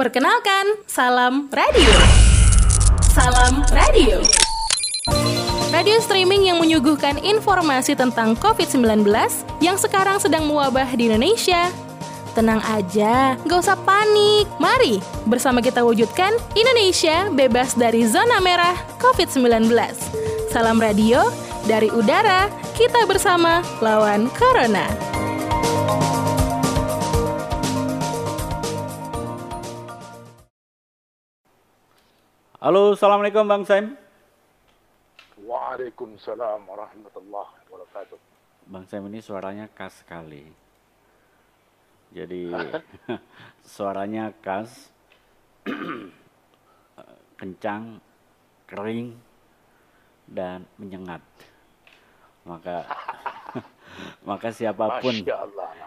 Perkenalkan, Salam Radio. Salam Radio. Radio streaming yang menyuguhkan informasi tentang COVID-19 yang sekarang sedang mewabah di Indonesia. Tenang aja, gak usah panik. Mari bersama kita wujudkan Indonesia bebas dari zona merah COVID-19. Salam radio dari udara, kita bersama lawan Corona. Halo, Assalamualaikum Bang Sam. Waalaikumsalam warahmatullahi wabarakatuh. Bang Sam ini suaranya khas sekali. Jadi suaranya khas, kencang, kering, dan menyengat. Maka maka siapa pun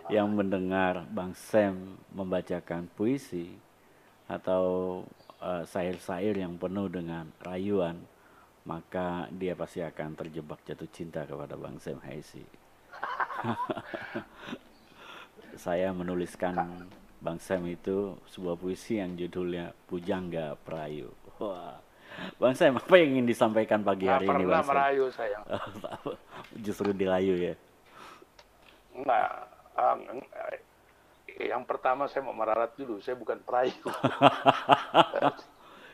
yang mendengar Bang Sam membacakan puisi atau syair-syair yang penuh dengan rayuan, maka dia pasti akan terjebak jatuh cinta kepada Bang Sam Haisi. Saya menuliskan Bang Sam itu sebuah puisi yang judulnya Pujangga Perayu. Wah. Bang Sam, apa yang ingin disampaikan pagi Nggak hari ini Bang Sam? merayu saya. Justru dirayu ya. Nggak. ah, ng- eh, yang pertama saya mau merarat dulu. Saya bukan perayu.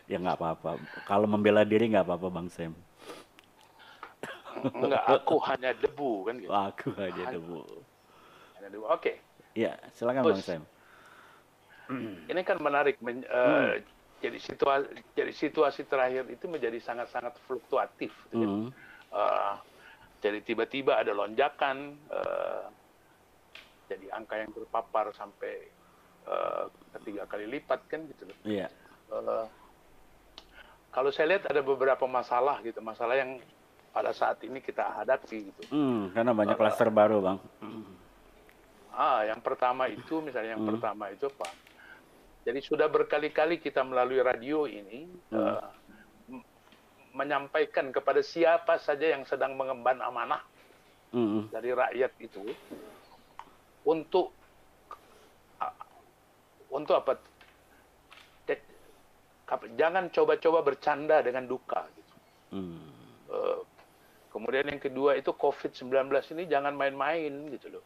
Ya nggak apa-apa. Kalau membela diri nggak apa-apa Bang Sam. Enggak, aku hanya debu kan gitu. Aku aja debu. Hanya debu. Oke. Ya, silakan. Bang Sam. Ini kan menarik. men- eh, Jadi situasi, jadi situasi terakhir itu menjadi sangat-sangat fluktuatif. gitu kan. Hmm. Eh, jadi tiba-tiba ada lonjakan, eh, jadi angka yang terpapar sampai eh, ketiga kali lipat kan gitu loh. Iya. Eh, kalau saya lihat ada beberapa masalah gitu, masalah yang pada saat ini kita hadapi gitu. Hmm, karena banyak klaster baru, Bang. Ah, yang pertama itu misalnya yang Hmm. pertama itu apa? Jadi sudah berkali-kali kita melalui radio ini Hmm. eh, m- menyampaikan kepada siapa saja yang sedang mengemban amanah Hmm. dari rakyat itu untuk untuk apa? Jangan coba-coba bercanda dengan duka. Gitu. Hmm. Eh, kemudian yang kedua itu COVID-19 ini jangan main-main gitu loh.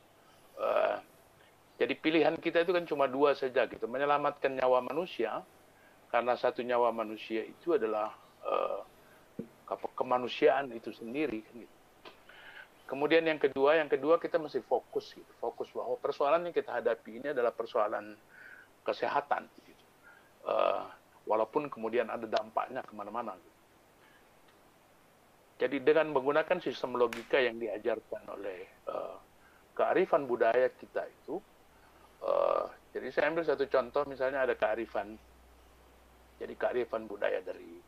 Eh, jadi pilihan kita itu kan cuma dua saja gitu, menyelamatkan nyawa manusia karena satu nyawa manusia itu adalah eh, kemanusiaan itu sendiri kan gitu. Kemudian yang kedua, yang kedua kita mesti fokus gitu, fokus bahwa persoalan yang kita hadapi ini adalah persoalan kesehatan gitu. Eh, walaupun kemudian ada dampaknya ke mana-mana. Gitu. Jadi dengan menggunakan sistem logika yang diajarkan oleh eh, kearifan budaya kita itu, eh, jadi saya ambil satu contoh misalnya ada kearifan, jadi kearifan budaya dari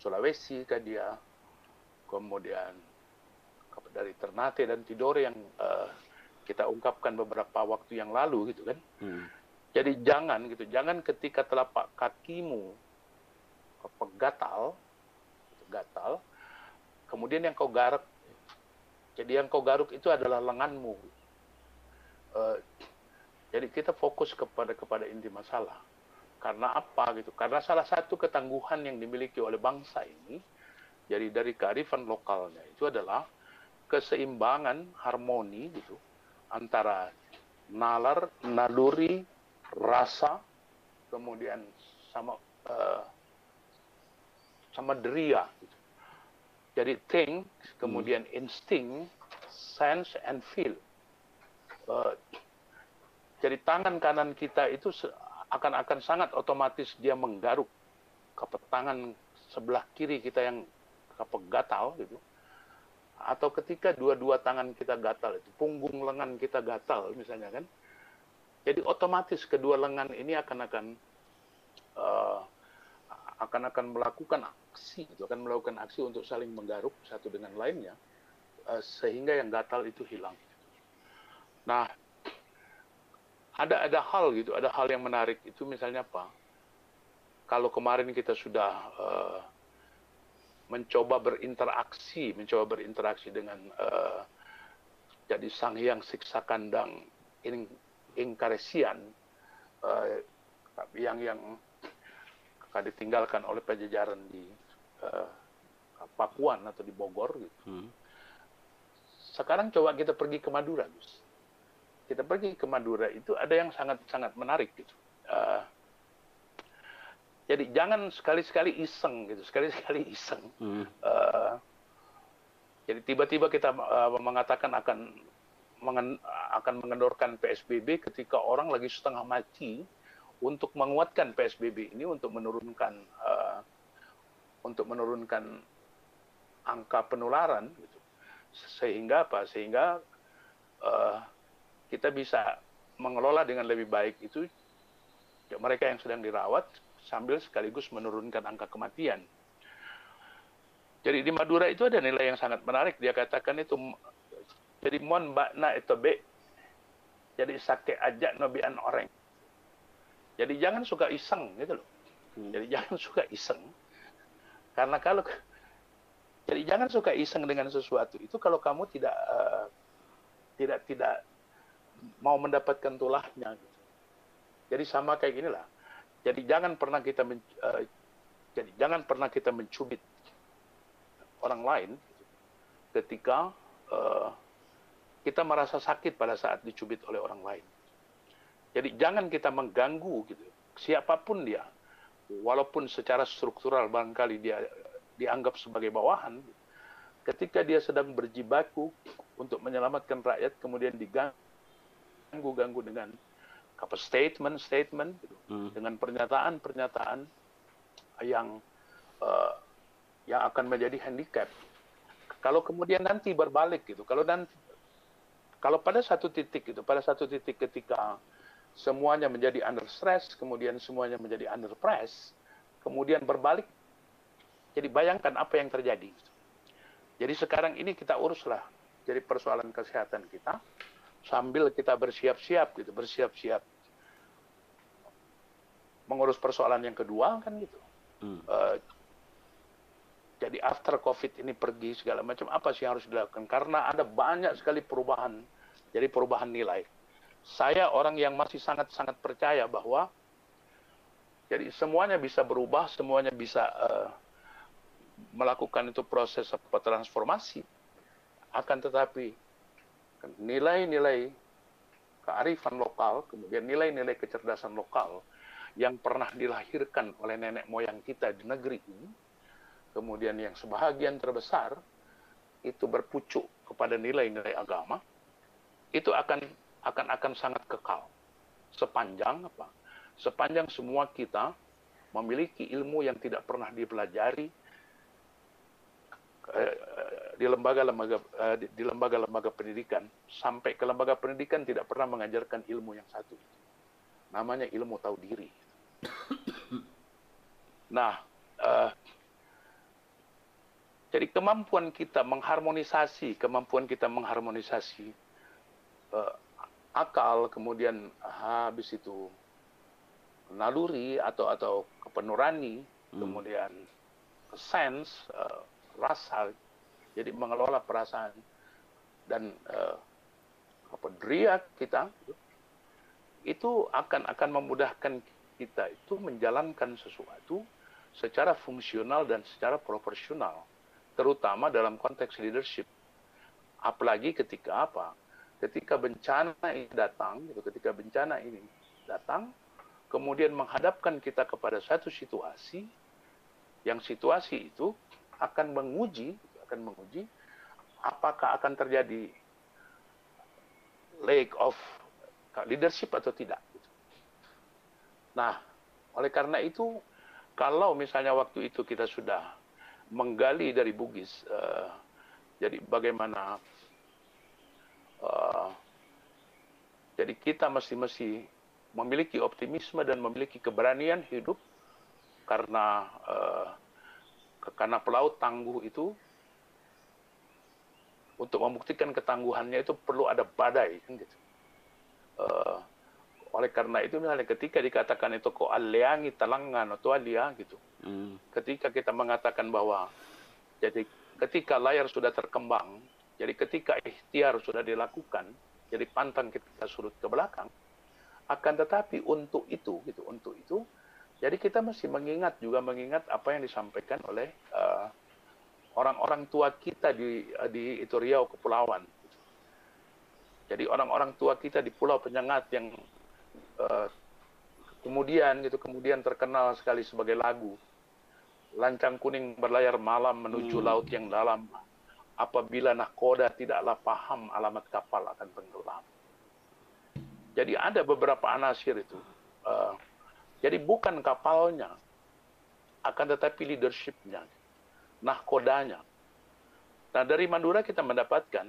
Sulawesi kan dia, kemudian ke- dari Ternate dan Tidore yang eh, kita ungkapkan beberapa waktu yang lalu gitu kan. Hmm. Jadi jangan gitu, jangan ketika telapak kakimu apa, gatal, gatal, kemudian yang kau garuk, jadi yang kau garuk itu adalah lenganmu. Eh, jadi kita fokus kepada kepada inti masalah. Karena apa gitu? Karena salah satu ketangguhan yang dimiliki oleh bangsa ini, jadi dari kearifan lokalnya itu adalah keseimbangan harmoni gitu antara nalar, naluri, rasa, kemudian sama eh, sama deria. Gitu. Jadi think, kemudian insting, sense and feel. Eh, jadi tangan kanan kita itu akan-akan sangat otomatis dia menggaruk ke tangan sebelah kiri kita yang apa gatal gitu. Atau ketika dua-dua tangan kita gatal itu, punggung lengan kita gatal misalnya kan. Jadi otomatis kedua lengan ini akan akan eh, akan akan melakukan aksi, itu akan melakukan aksi untuk saling menggaruk satu dengan lainnya, eh, sehingga yang gatal itu hilang. Nah, ada ada hal gitu, ada hal yang menarik itu misalnya apa? Kalau kemarin kita sudah eh, mencoba berinteraksi, mencoba berinteraksi dengan eh, jadi sang hyang siksa kandang ing, ingkaresian eh, yang yang ditinggalkan oleh pajajaran di uh, Pakuan atau di Bogor gitu. Hmm. Sekarang coba kita pergi ke Madura, Gus. Kita pergi ke Madura itu ada yang sangat-sangat menarik gitu. Uh, jadi jangan sekali-sekali iseng gitu, sekali-sekali iseng. Hmm. Uh, jadi tiba-tiba kita uh, mengatakan akan mengen, akan mengendorkan PSBB ketika orang lagi setengah mati untuk menguatkan PSBB ini untuk menurunkan uh, untuk menurunkan angka penularan gitu. sehingga apa sehingga uh, kita bisa mengelola dengan lebih baik itu ya, mereka yang sedang dirawat sambil sekaligus menurunkan angka kematian. Jadi di Madura itu ada nilai yang sangat menarik. Dia katakan itu jadi mon bakna itu be. Jadi sakit ajak nobian orang. Jadi jangan suka iseng gitu loh. Hmm. Jadi jangan suka iseng. Karena kalau jadi jangan suka iseng dengan sesuatu itu kalau kamu tidak uh, tidak tidak mau mendapatkan tulahnya. Gitu. Jadi sama kayak gini lah. Jadi jangan pernah kita men, uh, jadi jangan pernah kita mencubit orang lain ketika uh, kita merasa sakit pada saat dicubit oleh orang lain. Jadi jangan kita mengganggu gitu. Siapa pun dia, walaupun secara struktural barangkali dia dianggap sebagai bawahan, ketika dia sedang berjibaku untuk menyelamatkan rakyat, kemudian diganggu-ganggu dengan apa statement-statement, gitu, hmm. dengan pernyataan-pernyataan yang uh, yang akan menjadi handicap. Kalau kemudian nanti berbalik gitu, kalau nanti kalau pada satu titik itu, pada satu titik ketika semuanya menjadi under stress, kemudian semuanya menjadi under press, kemudian berbalik, jadi bayangkan apa yang terjadi. Jadi sekarang ini kita uruslah jadi persoalan kesehatan kita sambil kita bersiap-siap gitu, bersiap-siap mengurus persoalan yang kedua kan gitu. Hmm. Uh, jadi after COVID ini pergi segala macam apa sih yang harus dilakukan? Karena ada banyak sekali perubahan, jadi perubahan nilai. Saya orang yang masih sangat-sangat percaya bahwa jadi semuanya bisa berubah, semuanya bisa uh, melakukan itu proses apa transformasi. Akan tetapi nilai-nilai kearifan lokal, kemudian nilai-nilai kecerdasan lokal yang pernah dilahirkan oleh nenek moyang kita di negeri ini, kemudian yang sebahagian terbesar itu berpucuk kepada nilai-nilai agama, itu akan akan akan sangat kekal sepanjang apa? Sepanjang semua kita memiliki ilmu yang tidak pernah dipelajari di lembaga-lembaga eh, di lembaga-lembaga pendidikan sampai ke lembaga pendidikan tidak pernah mengajarkan ilmu yang satu namanya ilmu tahu diri nah uh, jadi kemampuan kita mengharmonisasi, kemampuan kita mengharmonisasi uh, akal, kemudian habis itu naluri atau atau kepenurani, hmm. kemudian sense, uh, rasa, jadi mengelola perasaan dan uh, apa dria kita itu akan akan memudahkan kita itu menjalankan sesuatu secara fungsional dan secara proporsional terutama dalam konteks leadership. Apalagi ketika apa? Ketika bencana ini datang, gitu, ketika bencana ini datang, kemudian menghadapkan kita kepada satu situasi, yang situasi itu akan menguji, akan menguji apakah akan terjadi lack of leadership atau tidak. Nah, oleh karena itu, kalau misalnya waktu itu kita sudah menggali dari Bugis. Uh, jadi bagaimana uh, jadi kita mesti mesti memiliki optimisme dan memiliki keberanian hidup karena uh, karena pelaut tangguh itu untuk membuktikan ketangguhannya itu perlu ada badai kan gitu. Uh, oleh karena itu misalnya ketika dikatakan itu kok aleangi talangan atau alia gitu Hmm. Ketika kita mengatakan bahwa jadi ketika layar sudah terkembang, jadi ketika ikhtiar sudah dilakukan, jadi pantang kita surut ke belakang, akan tetapi untuk itu gitu, untuk itu Jadi kita mesti mengingat juga mengingat apa yang disampaikan oleh uh, orang-orang tua kita di di itu Riau Kepulauan. Jadi orang-orang tua kita di Pulau Penyengat yang uh, kemudian gitu kemudian terkenal sekali sebagai lagu lancang kuning berlayar malam menuju hmm. laut yang dalam apabila nahkoda tidaklah paham alamat kapal akan tenggelam. Jadi ada beberapa anasir itu. Uh, jadi bukan kapalnya, akan tetapi leadershipnya, nahkodanya. Nah dari Madura kita mendapatkan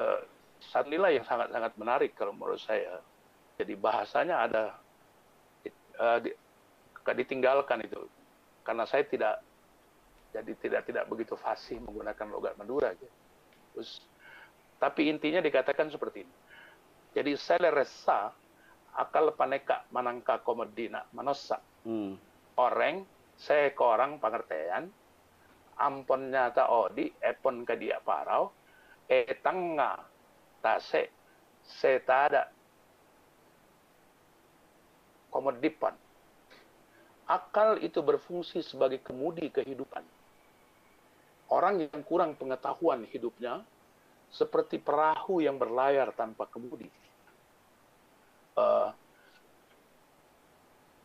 uh, satu nilai yang sangat-sangat menarik kalau menurut saya. Jadi bahasanya ada uh, di, ditinggalkan itu karena saya tidak jadi tidak tidak begitu fasih menggunakan logat Madura. Gitu. Terus, tapi intinya dikatakan seperti ini. Jadi saya rasa akal paneka manangka komodina manosa. Hmm. Orang saya ke orang pengertian ampon nyata odi epon ke dia parau etanga tak se se tada komodipan. Akal itu berfungsi sebagai kemudi kehidupan. Orang yang kurang pengetahuan hidupnya seperti perahu yang berlayar tanpa kemudi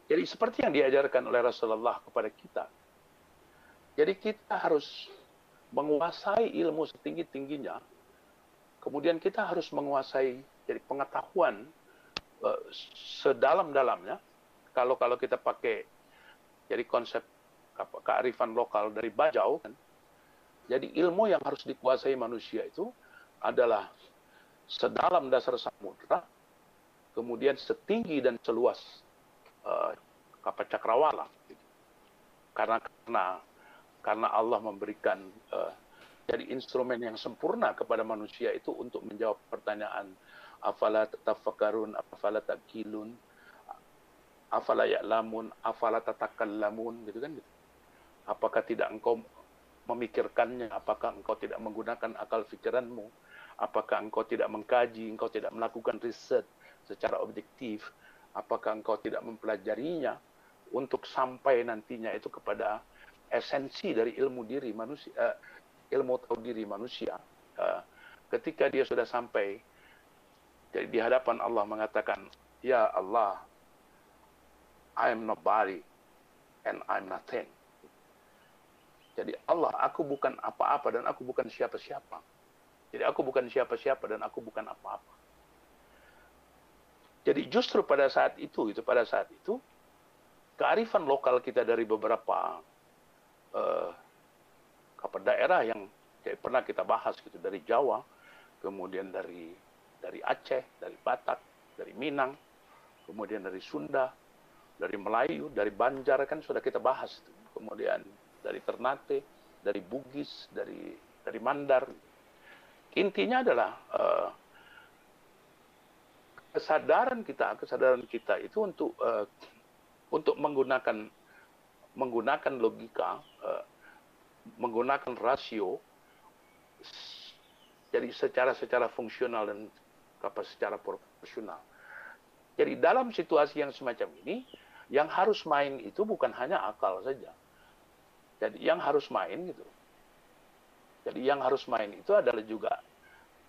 Jadi seperti yang diajarkan oleh Rasulullah kepada kita. Jadi kita harus menguasai ilmu setinggi-tingginya. Kemudian kita harus menguasai jadi pengetahuan uh, sedalam-dalamnya. Kalau kalau kita pakai jadi konsep kearifan lokal dari Bajau kan. Jadi ilmu yang harus dikuasai manusia itu adalah sedalam dasar samudra kemudian setinggi dan seluas uh, kapal cakrawala karena karena karena Allah memberikan uh, jadi instrumen yang sempurna kepada manusia itu untuk menjawab pertanyaan afala tafakkarun afala takilun afala ya'lamun afala tatakallamun gitu kan gitu. apakah tidak engkau memikirkannya? Apakah engkau tidak menggunakan akal fikiranmu? Apakah engkau tidak mengkaji? Engkau tidak melakukan riset secara objektif, apakah engkau tidak mempelajarinya untuk sampai nantinya itu kepada esensi dari ilmu diri manusia, uh, ilmu tahu diri manusia. Uh, ketika dia sudah sampai jadi di hadapan Allah mengatakan, Ya Allah, I am nobody and I'm nothing. Jadi Allah, aku bukan apa-apa dan aku bukan siapa-siapa. Jadi aku bukan siapa-siapa dan aku bukan apa-apa. Jadi justru pada saat itu, itu pada saat itu, kearifan lokal kita dari beberapa uh, daerah yang kayak pernah kita bahas gitu dari Jawa, kemudian dari dari Aceh, dari Batak, dari Minang, kemudian dari Sunda, dari Melayu, dari Banjar kan sudah kita bahas, kemudian dari Ternate, dari Bugis, dari dari Mandar. Intinya adalah uh, kesadaran kita, kesadaran kita itu untuk uh, untuk menggunakan menggunakan logika, uh, menggunakan rasio, jadi secara secara fungsional dan apa secara proporsional. Jadi dalam situasi yang semacam ini, yang harus main itu bukan hanya akal saja. Jadi yang harus main gitu. Jadi yang harus main itu adalah juga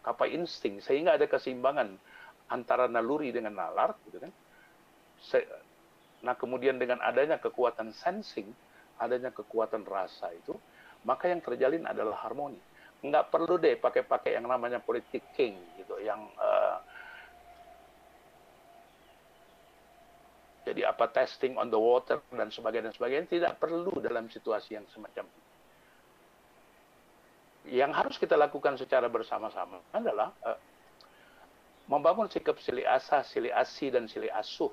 apa insting sehingga ada keseimbangan antara naluri dengan nalar, gitu kan. Nah kemudian dengan adanya kekuatan sensing, adanya kekuatan rasa itu, maka yang terjalin adalah harmoni. Nggak perlu deh pakai-pakai yang namanya politik king gitu, yang uh, jadi apa testing on the water dan sebagainya dan sebagainya tidak perlu dalam situasi yang semacam ini. Yang harus kita lakukan secara bersama-sama adalah uh, membangun sikap sili asa, sili asi, dan sili asuh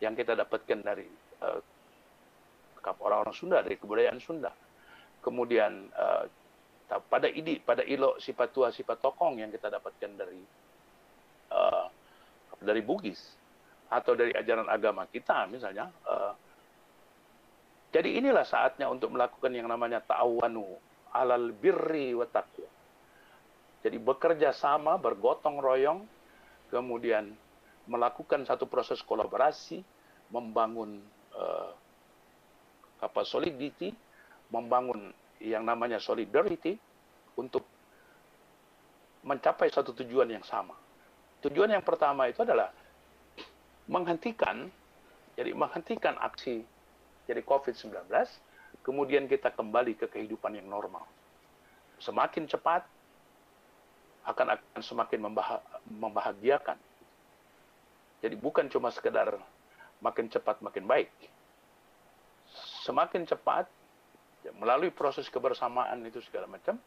yang kita dapatkan dari uh, orang-orang Sunda, dari kebudayaan Sunda. Kemudian uh, pada idi, pada ilo sifat tua, sifat tokong yang kita dapatkan dari uh, dari Bugis atau dari ajaran agama kita misalnya. Uh, jadi inilah saatnya untuk melakukan yang namanya ta'awanu alal birri wa taqwa. Jadi bekerja sama, bergotong royong kemudian melakukan satu proses kolaborasi, membangun uh, apa solidity, membangun yang namanya solidarity untuk mencapai satu tujuan yang sama. Tujuan yang pertama itu adalah menghentikan jadi menghentikan aksi jadi COVID-19, kemudian kita kembali ke kehidupan yang normal. Semakin cepat akan akan semakin membahagiakan. Jadi bukan cuma sekedar makin cepat makin baik. Semakin cepat ya, melalui proses kebersamaan itu segala macam,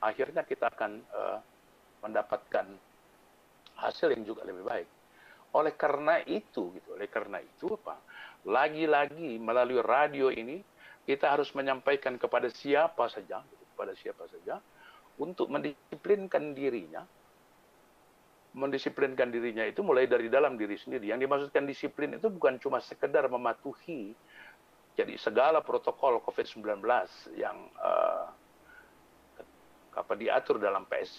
akhirnya kita akan uh, mendapatkan hasil yang juga lebih baik. Oleh karena itu, gitu, oleh karena itu apa? Lagi-lagi melalui radio ini kita harus menyampaikan kepada siapa saja, gitu, kepada siapa saja, untuk mendisiplinkan dirinya, mendisiplinkan dirinya itu mulai dari dalam diri sendiri. Yang dimaksudkan disiplin itu bukan cuma sekedar mematuhi jadi segala protokol COVID-19 yang uh, apa diatur dalam PS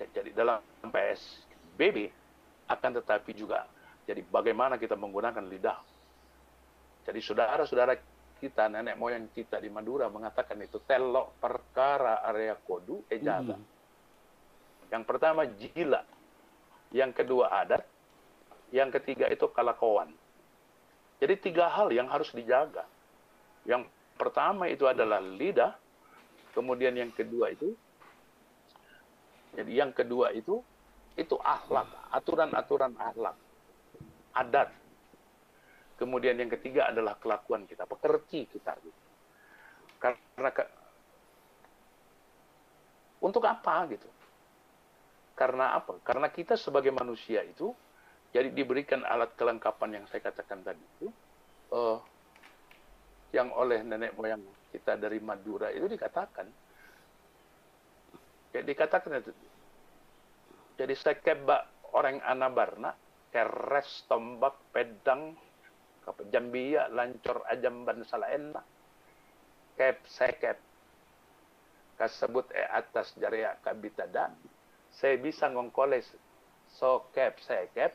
jadi dalam PSBB akan tetapi juga jadi bagaimana kita menggunakan lidah. Jadi saudara-saudara kita, nenek moyang kita di Madura mengatakan itu telok perkara area kodu ejaga. Mm. Yang pertama jila, yang kedua adat, yang ketiga itu kalakowan. Jadi tiga hal yang harus dijaga. Yang pertama itu adalah lidah, kemudian yang kedua itu jadi yang kedua itu itu akhlak, aturan-aturan akhlak, adat, Kemudian yang ketiga adalah kelakuan kita, pekerti kita. Gitu. Karena ke, untuk apa gitu? Karena apa? Karena kita sebagai manusia itu jadi diberikan alat kelengkapan yang saya katakan tadi itu uh, yang oleh nenek moyang kita dari Madura itu dikatakan ya dikatakan itu jadi sekeba orang anabarna keres tombak pedang kapa jambiya lancor ajam ban salaenna kep sekep kasebut e atas jarea kabitadan saya bisa ngongkoles so kep sekep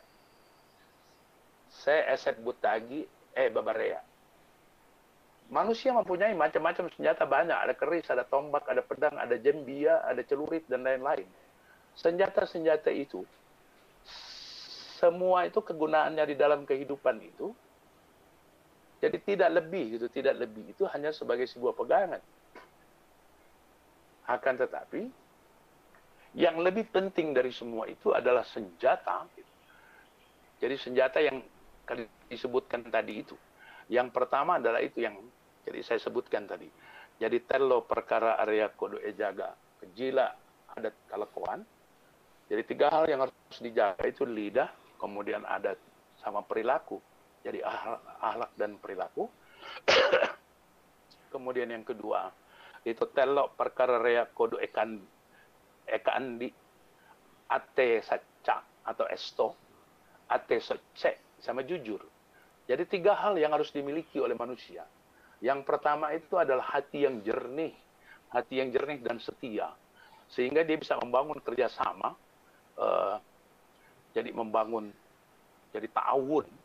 saya eset butagi eh babarea. Manusia mempunyai macam-macam senjata banyak. Ada keris ada tombak ada pedang ada jembia ada celurit dan lain-lain. Senjata-senjata itu semua itu kegunaannya di dalam kehidupan itu jadi tidak lebih gitu, tidak lebih itu hanya sebagai sebuah pegangan. Akan tetapi yang lebih penting dari semua itu adalah senjata. Jadi senjata yang disebutkan tadi itu. Yang pertama adalah itu yang jadi saya sebutkan tadi. Jadi telo perkara area kodo ejaga, kejila adat kalakuan. Jadi tiga hal yang harus dijaga itu lidah, kemudian adat sama perilaku jadi ahlak dan perilaku. Kemudian yang kedua, itu telok perkara rea kodo ekan ekandi ate saca atau esto ate soce sama jujur. Jadi tiga hal yang harus dimiliki oleh manusia. Yang pertama itu adalah hati yang jernih, hati yang jernih dan setia, sehingga dia bisa membangun kerjasama, uh, jadi membangun jadi ta'awun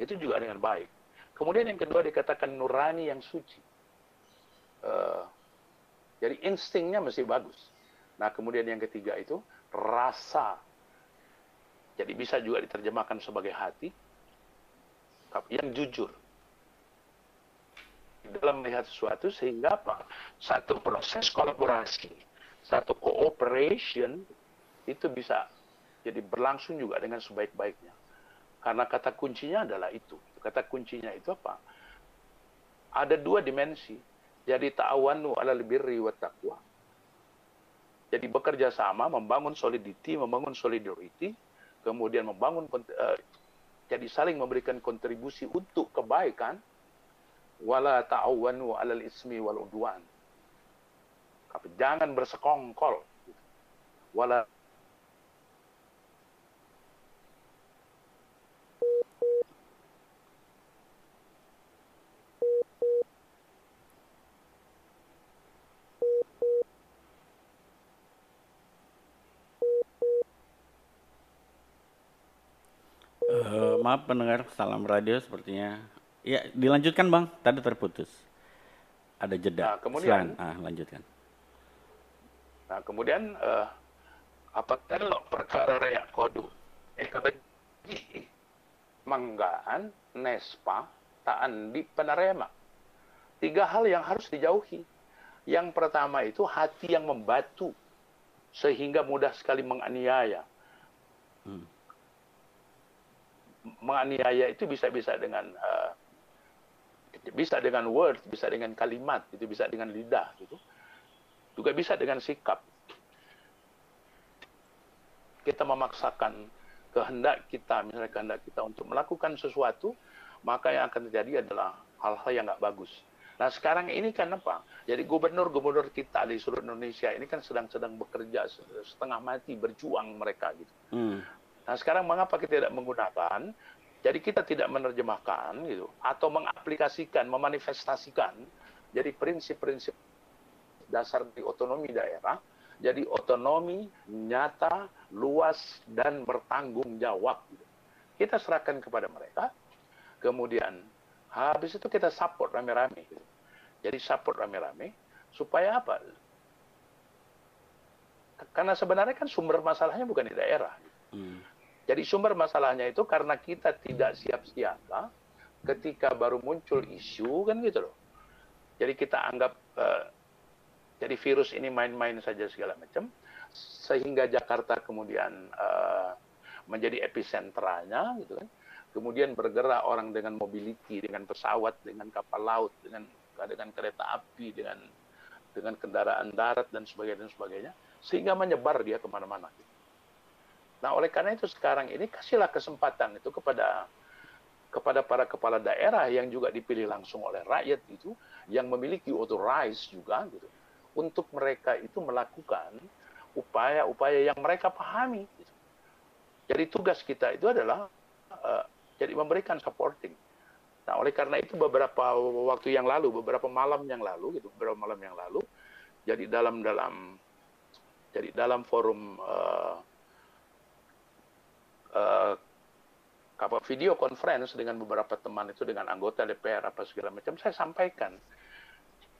itu juga dengan baik. Kemudian yang kedua dikatakan nurani yang suci. Uh, jadi instingnya mesti bagus. Nah kemudian yang ketiga itu rasa. Jadi bisa juga diterjemahkan sebagai hati yang jujur dalam melihat sesuatu sehingga apa? Satu proses kolaborasi, satu cooperation itu bisa jadi berlangsung juga dengan sebaik-baiknya. Karena kata kuncinya adalah itu. Kata kuncinya itu apa? Ada dua dimensi. Jadi ta'awanu ala birri wa taqwa. Jadi bekerja sama, membangun solidity, membangun solidarity, kemudian membangun uh, jadi saling memberikan kontribusi untuk kebaikan wala ta'awanu alal ismi wal udwan. Tapi jangan bersekongkol. Wala maaf pendengar salam radio sepertinya Ya, dilanjutkan Bang. Tadi terputus. Ada jeda. Nah, kemudian, ah, lanjutkan. Nah, kemudian uh, apa telok perkara reak kodu ekologi manggaan nespa taan di penerema. Tiga hal yang harus dijauhi. Yang pertama itu hati yang membatu sehingga mudah sekali menganiaya. Hmm. Menganiaya itu bisa-bisa dengan uh, bisa dengan word, bisa dengan kalimat, itu bisa dengan lidah, gitu. Juga bisa dengan sikap. Kita memaksakan kehendak kita, misalnya kehendak kita untuk melakukan sesuatu, maka yang akan terjadi adalah hal-hal yang nggak bagus. Nah sekarang ini kan apa? Jadi gubernur-gubernur kita di seluruh Indonesia ini kan sedang-sedang bekerja setengah mati berjuang mereka gitu. Hmm. Nah sekarang mengapa kita tidak menggunakan? Jadi kita tidak menerjemahkan gitu atau mengaplikasikan, memanifestasikan jadi prinsip-prinsip dasar di otonomi daerah jadi otonomi nyata, luas dan bertanggung jawab. Kita serahkan kepada mereka. Kemudian habis itu kita support rame-rame. Gitu. Jadi support rame-rame supaya apa? Karena sebenarnya kan sumber masalahnya bukan di daerah. Hmm. Jadi sumber masalahnya itu karena kita tidak siap-siapa ketika baru muncul isu kan gitu loh. Jadi kita anggap uh, jadi virus ini main-main saja segala macam sehingga Jakarta kemudian uh, menjadi epicentranya gitu kan. Kemudian bergerak orang dengan mobility, dengan pesawat, dengan kapal laut, dengan dengan kereta api, dengan dengan kendaraan darat dan sebagainya dan sebagainya, sehingga menyebar dia ke mana-mana. Nah, oleh karena itu sekarang ini kasihlah kesempatan itu kepada kepada para kepala daerah yang juga dipilih langsung oleh rakyat itu, yang memiliki authorize juga gitu, untuk mereka itu melakukan upaya-upaya yang mereka pahami. Gitu. Jadi tugas kita itu adalah uh, jadi memberikan supporting Nah, oleh karena itu beberapa waktu yang lalu, beberapa malam yang lalu, gitu, beberapa malam yang lalu, jadi dalam dalam jadi dalam forum uh, apa video conference dengan beberapa teman itu dengan anggota DPR apa segala macam, saya sampaikan.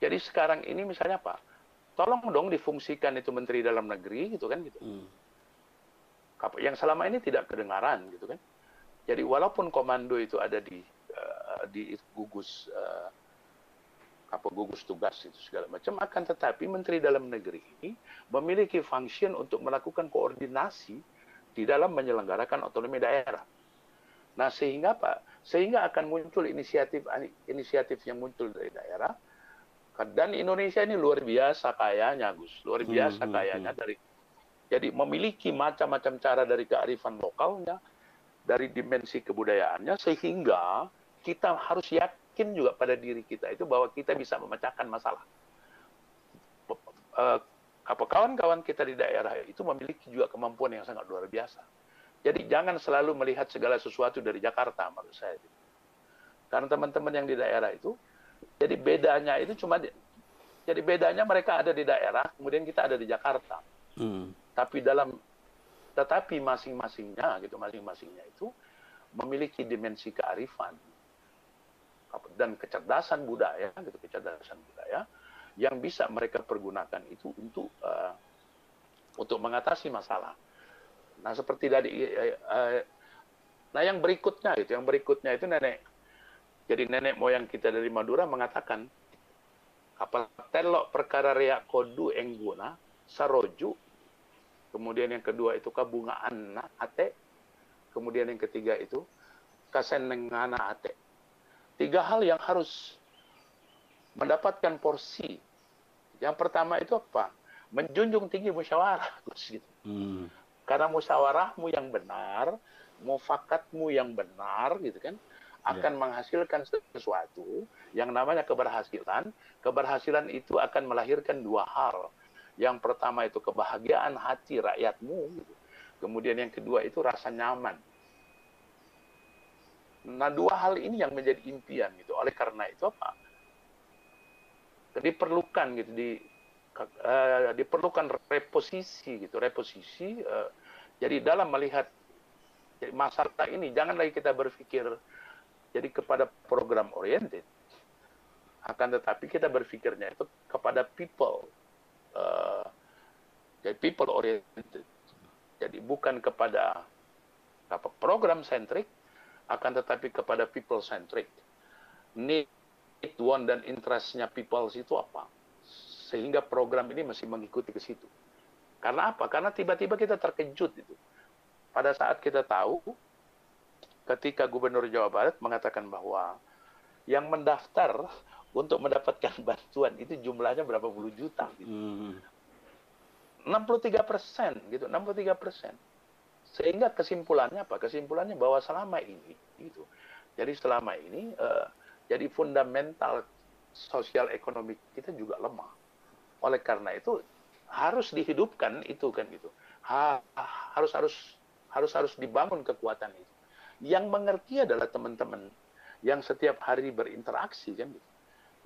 Jadi sekarang ini misalnya apa? Tolong dong difungsikan itu Menteri Dalam Negeri gitu kan gitu. Hmm. Yang selama ini tidak kedengaran gitu kan. Jadi walaupun komando itu ada di uh, di gugus uh, apa gugus tugas itu segala macam akan tetapi menteri dalam negeri ini memiliki function untuk melakukan koordinasi di dalam menyelenggarakan otonomi daerah. Nah, sehingga apa? Sehingga akan muncul inisiatif inisiatif yang muncul dari daerah dan Indonesia ini luar biasa kayanya, Gus. Luar hmm, biasa hmm, kayanya hmm, dari jadi memiliki macam-macam cara dari kearifan lokalnya, dari dimensi kebudayaannya sehingga kita harus yakin juga pada diri kita itu bahwa kita bisa memecahkan masalah. Apa kawan-kawan kita di daerah itu memiliki juga kemampuan yang sangat luar biasa. Jadi jangan selalu melihat segala sesuatu dari Jakarta menurut saya. Karena teman-teman yang di daerah itu, jadi bedanya itu cuma, jadi bedanya mereka ada di daerah, kemudian kita ada di Jakarta. Hmm. Tapi dalam, tetapi masing-masingnya gitu, masing-masingnya itu memiliki dimensi kearifan dan kecerdasan budaya gitu kecerdasan budaya yang bisa mereka pergunakan itu untuk uh, untuk mengatasi masalah. Nah seperti tadi, uh, nah yang berikutnya itu, yang berikutnya itu nenek. Jadi nenek moyang kita dari Madura mengatakan, apa telok perkara rea kodu engguna saroju, kemudian yang kedua itu kabungaan ate, kemudian yang ketiga itu kasenengana ate tiga hal yang harus mendapatkan porsi. Yang pertama itu apa? Menjunjung tinggi musyawarah, Gitu. Hmm. Karena musyawarahmu yang benar, mufakatmu yang benar, gitu kan, akan yeah. menghasilkan sesuatu yang namanya keberhasilan. Keberhasilan itu akan melahirkan dua hal. Yang pertama itu kebahagiaan hati rakyatmu, gitu. kemudian yang kedua itu rasa nyaman Nah, dua hal ini yang menjadi impian gitu. Oleh karena itu apa? Diperlukan gitu di uh, diperlukan reposisi gitu, reposisi. Uh, jadi dalam melihat jadi masalah ini jangan lagi kita berpikir jadi kepada program oriented akan tetapi kita berpikirnya itu kepada people uh, jadi people oriented jadi bukan kepada apa program centric akan tetapi kepada people centric need want dan interestnya people itu apa sehingga program ini masih mengikuti ke situ karena apa karena tiba-tiba kita terkejut itu pada saat kita tahu ketika Gubernur Jawa Barat mengatakan bahwa yang mendaftar untuk mendapatkan bantuan itu jumlahnya berapa puluh juta. Gitu. Hmm. 63 persen, gitu, 63 persen. Sehingga kesimpulannya apa? Kesimpulannya bahwa selama ini, gitu. Jadi selama ini, uh, jadi fundamental sosial ekonomi kita juga lemah. Oleh karena itu harus dihidupkan itu kan gitu. Ha, harus harus harus harus dibangun kekuatan itu. Yang mengerti adalah teman-teman yang setiap hari berinteraksi kan.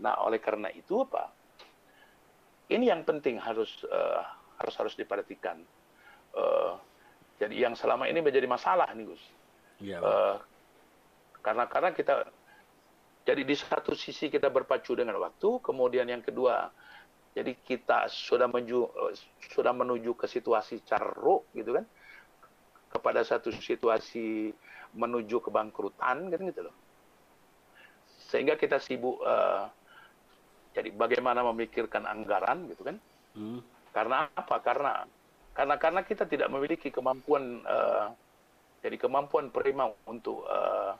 Nah, oleh karena itu apa? Ini yang penting harus uh, harus harus diperhatikan. Uh, jadi yang selama ini menjadi masalah nih Gus. Ya, uh, karena karena kita jadi di satu sisi kita berpacu dengan waktu, kemudian yang kedua jadi kita sudah menuju sudah menuju ke situasi caruk gitu kan kepada satu situasi menuju kebangkrutan kan gitu loh. Sehingga kita sibuk uh, jadi bagaimana memikirkan anggaran gitu kan. Hmm. Karena apa? Karena karena karena kita tidak memiliki kemampuan uh, jadi kemampuan prima untuk uh,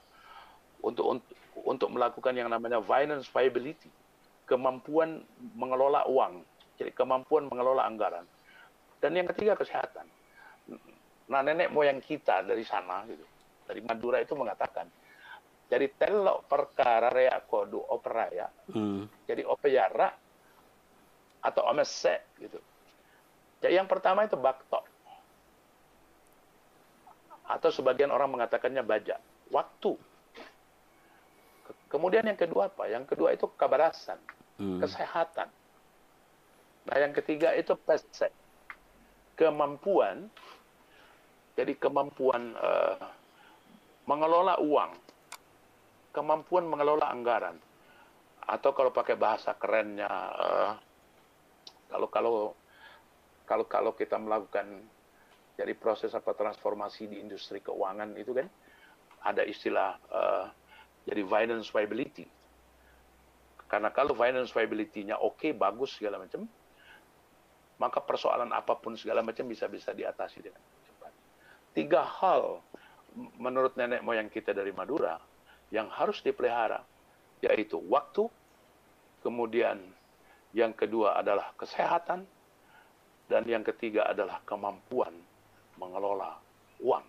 untuk untuk untuk melakukan yang namanya finance viability, kemampuan mengelola uang, jadi kemampuan mengelola anggaran. Dan yang ketiga kesehatan. Nah nenek moyang kita dari sana gitu, dari Madura itu mengatakan, jadi telok perkara rea kodu operaya, hmm. jadi opeyara atau omese gitu. Jadi yang pertama itu bakto. Atau sebagian orang mengatakannya baja. Waktu. Kemudian yang kedua apa? Yang kedua itu kabarasan. Hmm. Kesehatan. Nah yang ketiga itu pesek. Kemampuan jadi kemampuan uh, mengelola uang, kemampuan mengelola anggaran, atau kalau pakai bahasa kerennya, uh, kalau kalau kalau kalau kita melakukan jadi proses apa transformasi di industri keuangan itu kan ada istilah uh, jadi finance viability. Karena kalau finance viability-nya oke, okay, bagus segala macam, maka persoalan apa pun segala macam bisa bisa diatasi dengan tiga hal menurut nenek moyang kita dari Madura yang harus dipelihara, yaitu waktu, kemudian yang kedua adalah kesehatan, dan yang ketiga adalah kemampuan mengelola uang.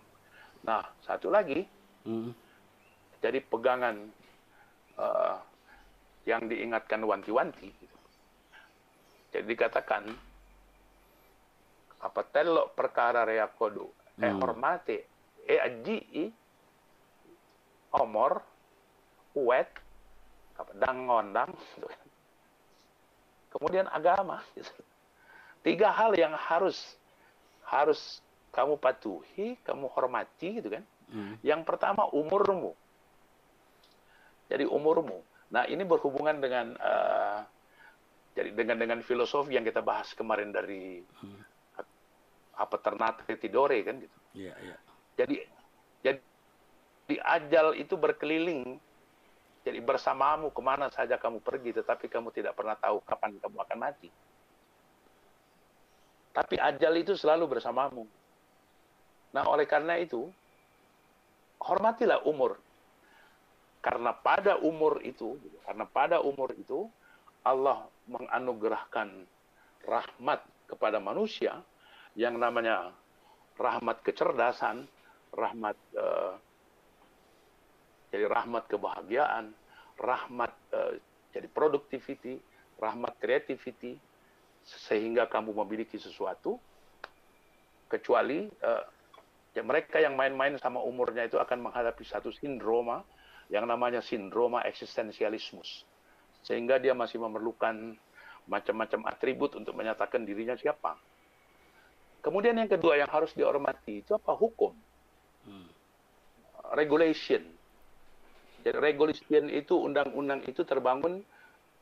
Nah, satu lagi, hmm. Jadi pegangan uh, yang diingatkan wanti-wanti. Gitu. Jadi dikatakan, apa telok perkara rea kodu eh hmm. hormati e aji omor uwet apa dangondang kemudian agama tiga hal yang harus harus kamu patuhi kamu hormati gitu kan hmm. yang pertama umurmu jadi umurmu nah ini berhubungan dengan uh, jadi dengan dengan filosofi yang kita bahas kemarin dari hmm apa ternate tidore kan gitu. Iya, iya. Jadi jadi di ajal itu berkeliling jadi bersamamu ke mana saja kamu pergi tetapi kamu tidak pernah tahu kapan kamu akan mati. Tapi ajal itu selalu bersamamu. Nah oleh karena itu hormatilah umur. Karena pada umur itu, karena pada umur itu Allah menganugerahkan rahmat kepada manusia yang namanya rahmat kecerdasan, rahmat uh, jadi rahmat kebahagiaan, rahmat uh, jadi productivity, rahmat creativity, sehingga kamu memiliki sesuatu, kecuali uh, ya mereka yang main-main sama umurnya itu akan menghadapi satu sindroma yang namanya sindroma eksistensialismus, sehingga dia masih memerlukan macam-macam atribut untuk menyatakan dirinya siapa Kemudian yang kedua yang harus dihormati itu apa? Hukum. Hmm. Regulation. Jadi regulation itu undang-undang itu terbangun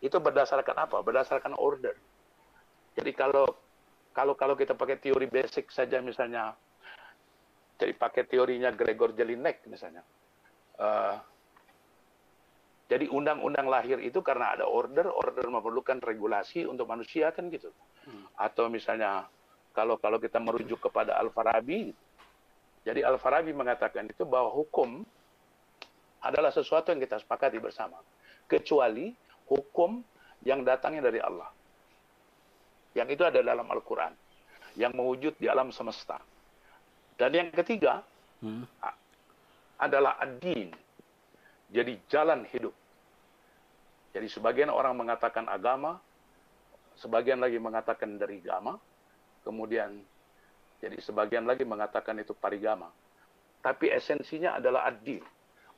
itu berdasarkan apa? Berdasarkan order. Jadi kalau kalau kalau kita pakai teori basic saja misalnya, jadi pakai teorinya Gregor Jelinek misalnya. Uh, jadi undang-undang lahir itu karena ada order, order memerlukan regulasi untuk manusia kan gitu. Hmm. Atau misalnya kalau kalau kita merujuk kepada Al-Farabi, jadi Al-Farabi mengatakan itu bahwa hukum adalah sesuatu yang kita sepakati bersama. Kecuali hukum yang datangnya dari Allah. Yang itu ada dalam Al-Quran. Yang mewujud di alam semesta. Dan yang ketiga hmm. adalah ad-din. Jadi jalan hidup. Jadi sebagian orang mengatakan agama, sebagian lagi mengatakan dari agama, kemudian jadi sebagian lagi mengatakan itu parigama. Tapi esensinya adalah adil.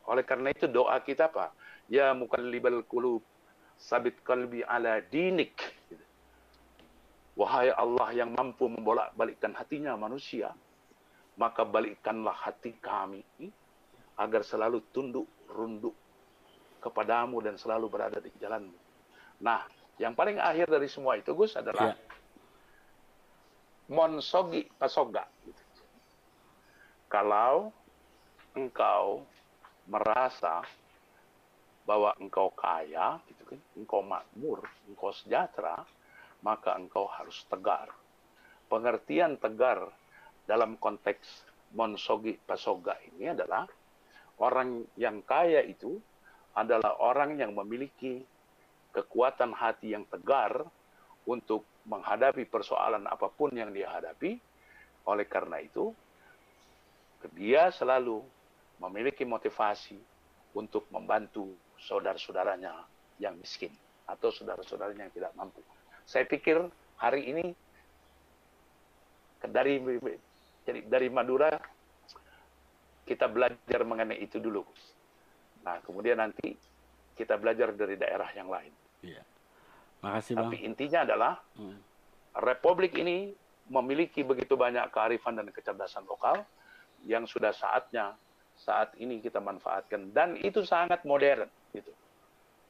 Oleh karena itu doa kita apa? Ya mukallibal qulub sabit kalbi ala dinik. Wahai Allah yang mampu membolak-balikkan hatinya manusia, maka balikkanlah hati kami agar selalu tunduk runduk kepadamu dan selalu berada di jalanmu. Nah, yang paling akhir dari semua itu Gus adalah ya. monsogi pasoga. Kalau engkau merasa bahwa engkau kaya, gitu kan, engkau makmur, engkau sejahtera, maka engkau harus tegar. Pengertian tegar dalam konteks monsogi pasoga ini adalah orang yang kaya itu adalah orang yang memiliki kekuatan hati yang tegar untuk menghadapi persoalan apa pun yang dia hadapi. Oleh karena itu, dia selalu memiliki motivasi untuk membantu saudara-saudaranya yang miskin atau saudara-saudaranya yang tidak mampu. Saya pikir hari ini dari jadi dari Madura kita belajar mengenai itu dulu. Nah, kemudian nanti kita belajar dari daerah yang lain. Iya. Makasih, Bang. Tapi intinya adalah hmm. Republik ini memiliki begitu banyak kearifan dan kecerdasan lokal yang sudah saatnya saat ini kita manfaatkan dan itu sangat modern gitu.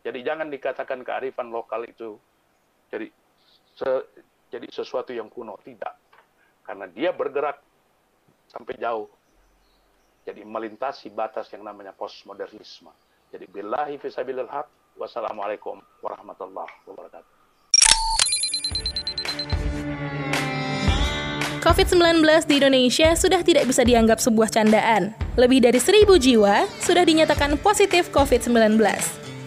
Jadi jangan dikatakan kearifan lokal itu jadi se, jadi sesuatu yang kuno tidak. Karena dia bergerak sampai jauh jadi melintasi batas yang namanya postmodernisme. Jadi billahi fisabilil haq. Wassalamualaikum warahmatullahi wabarakatuh. COVID-19 di Indonesia sudah tidak bisa dianggap sebuah candaan. Lebih dari seribu jiwa sudah dinyatakan positif COVID-19.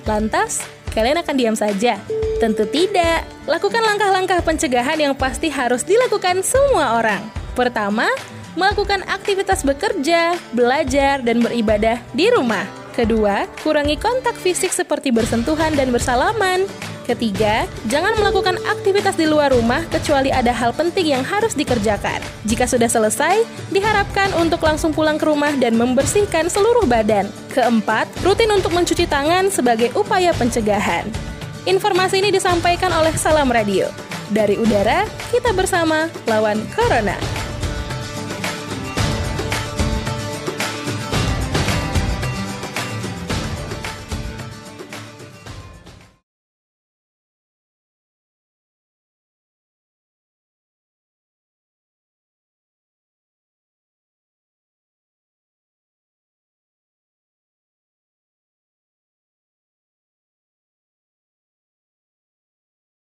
Lantas, kalian akan diam saja? Tentu tidak. Lakukan langkah-langkah pencegahan yang pasti harus dilakukan semua orang. Pertama, melakukan aktivitas bekerja, belajar, dan beribadah di rumah. Kedua, kurangi kontak fisik seperti bersentuhan dan bersalaman. Ketiga, jangan melakukan aktivitas di luar rumah kecuali ada hal penting yang harus dikerjakan. Jika sudah selesai, diharapkan untuk langsung pulang ke rumah dan membersihkan seluruh badan. Keempat, rutin untuk mencuci tangan sebagai upaya pencegahan. Informasi ini disampaikan oleh Salam Radio. Dari udara, kita bersama lawan Corona.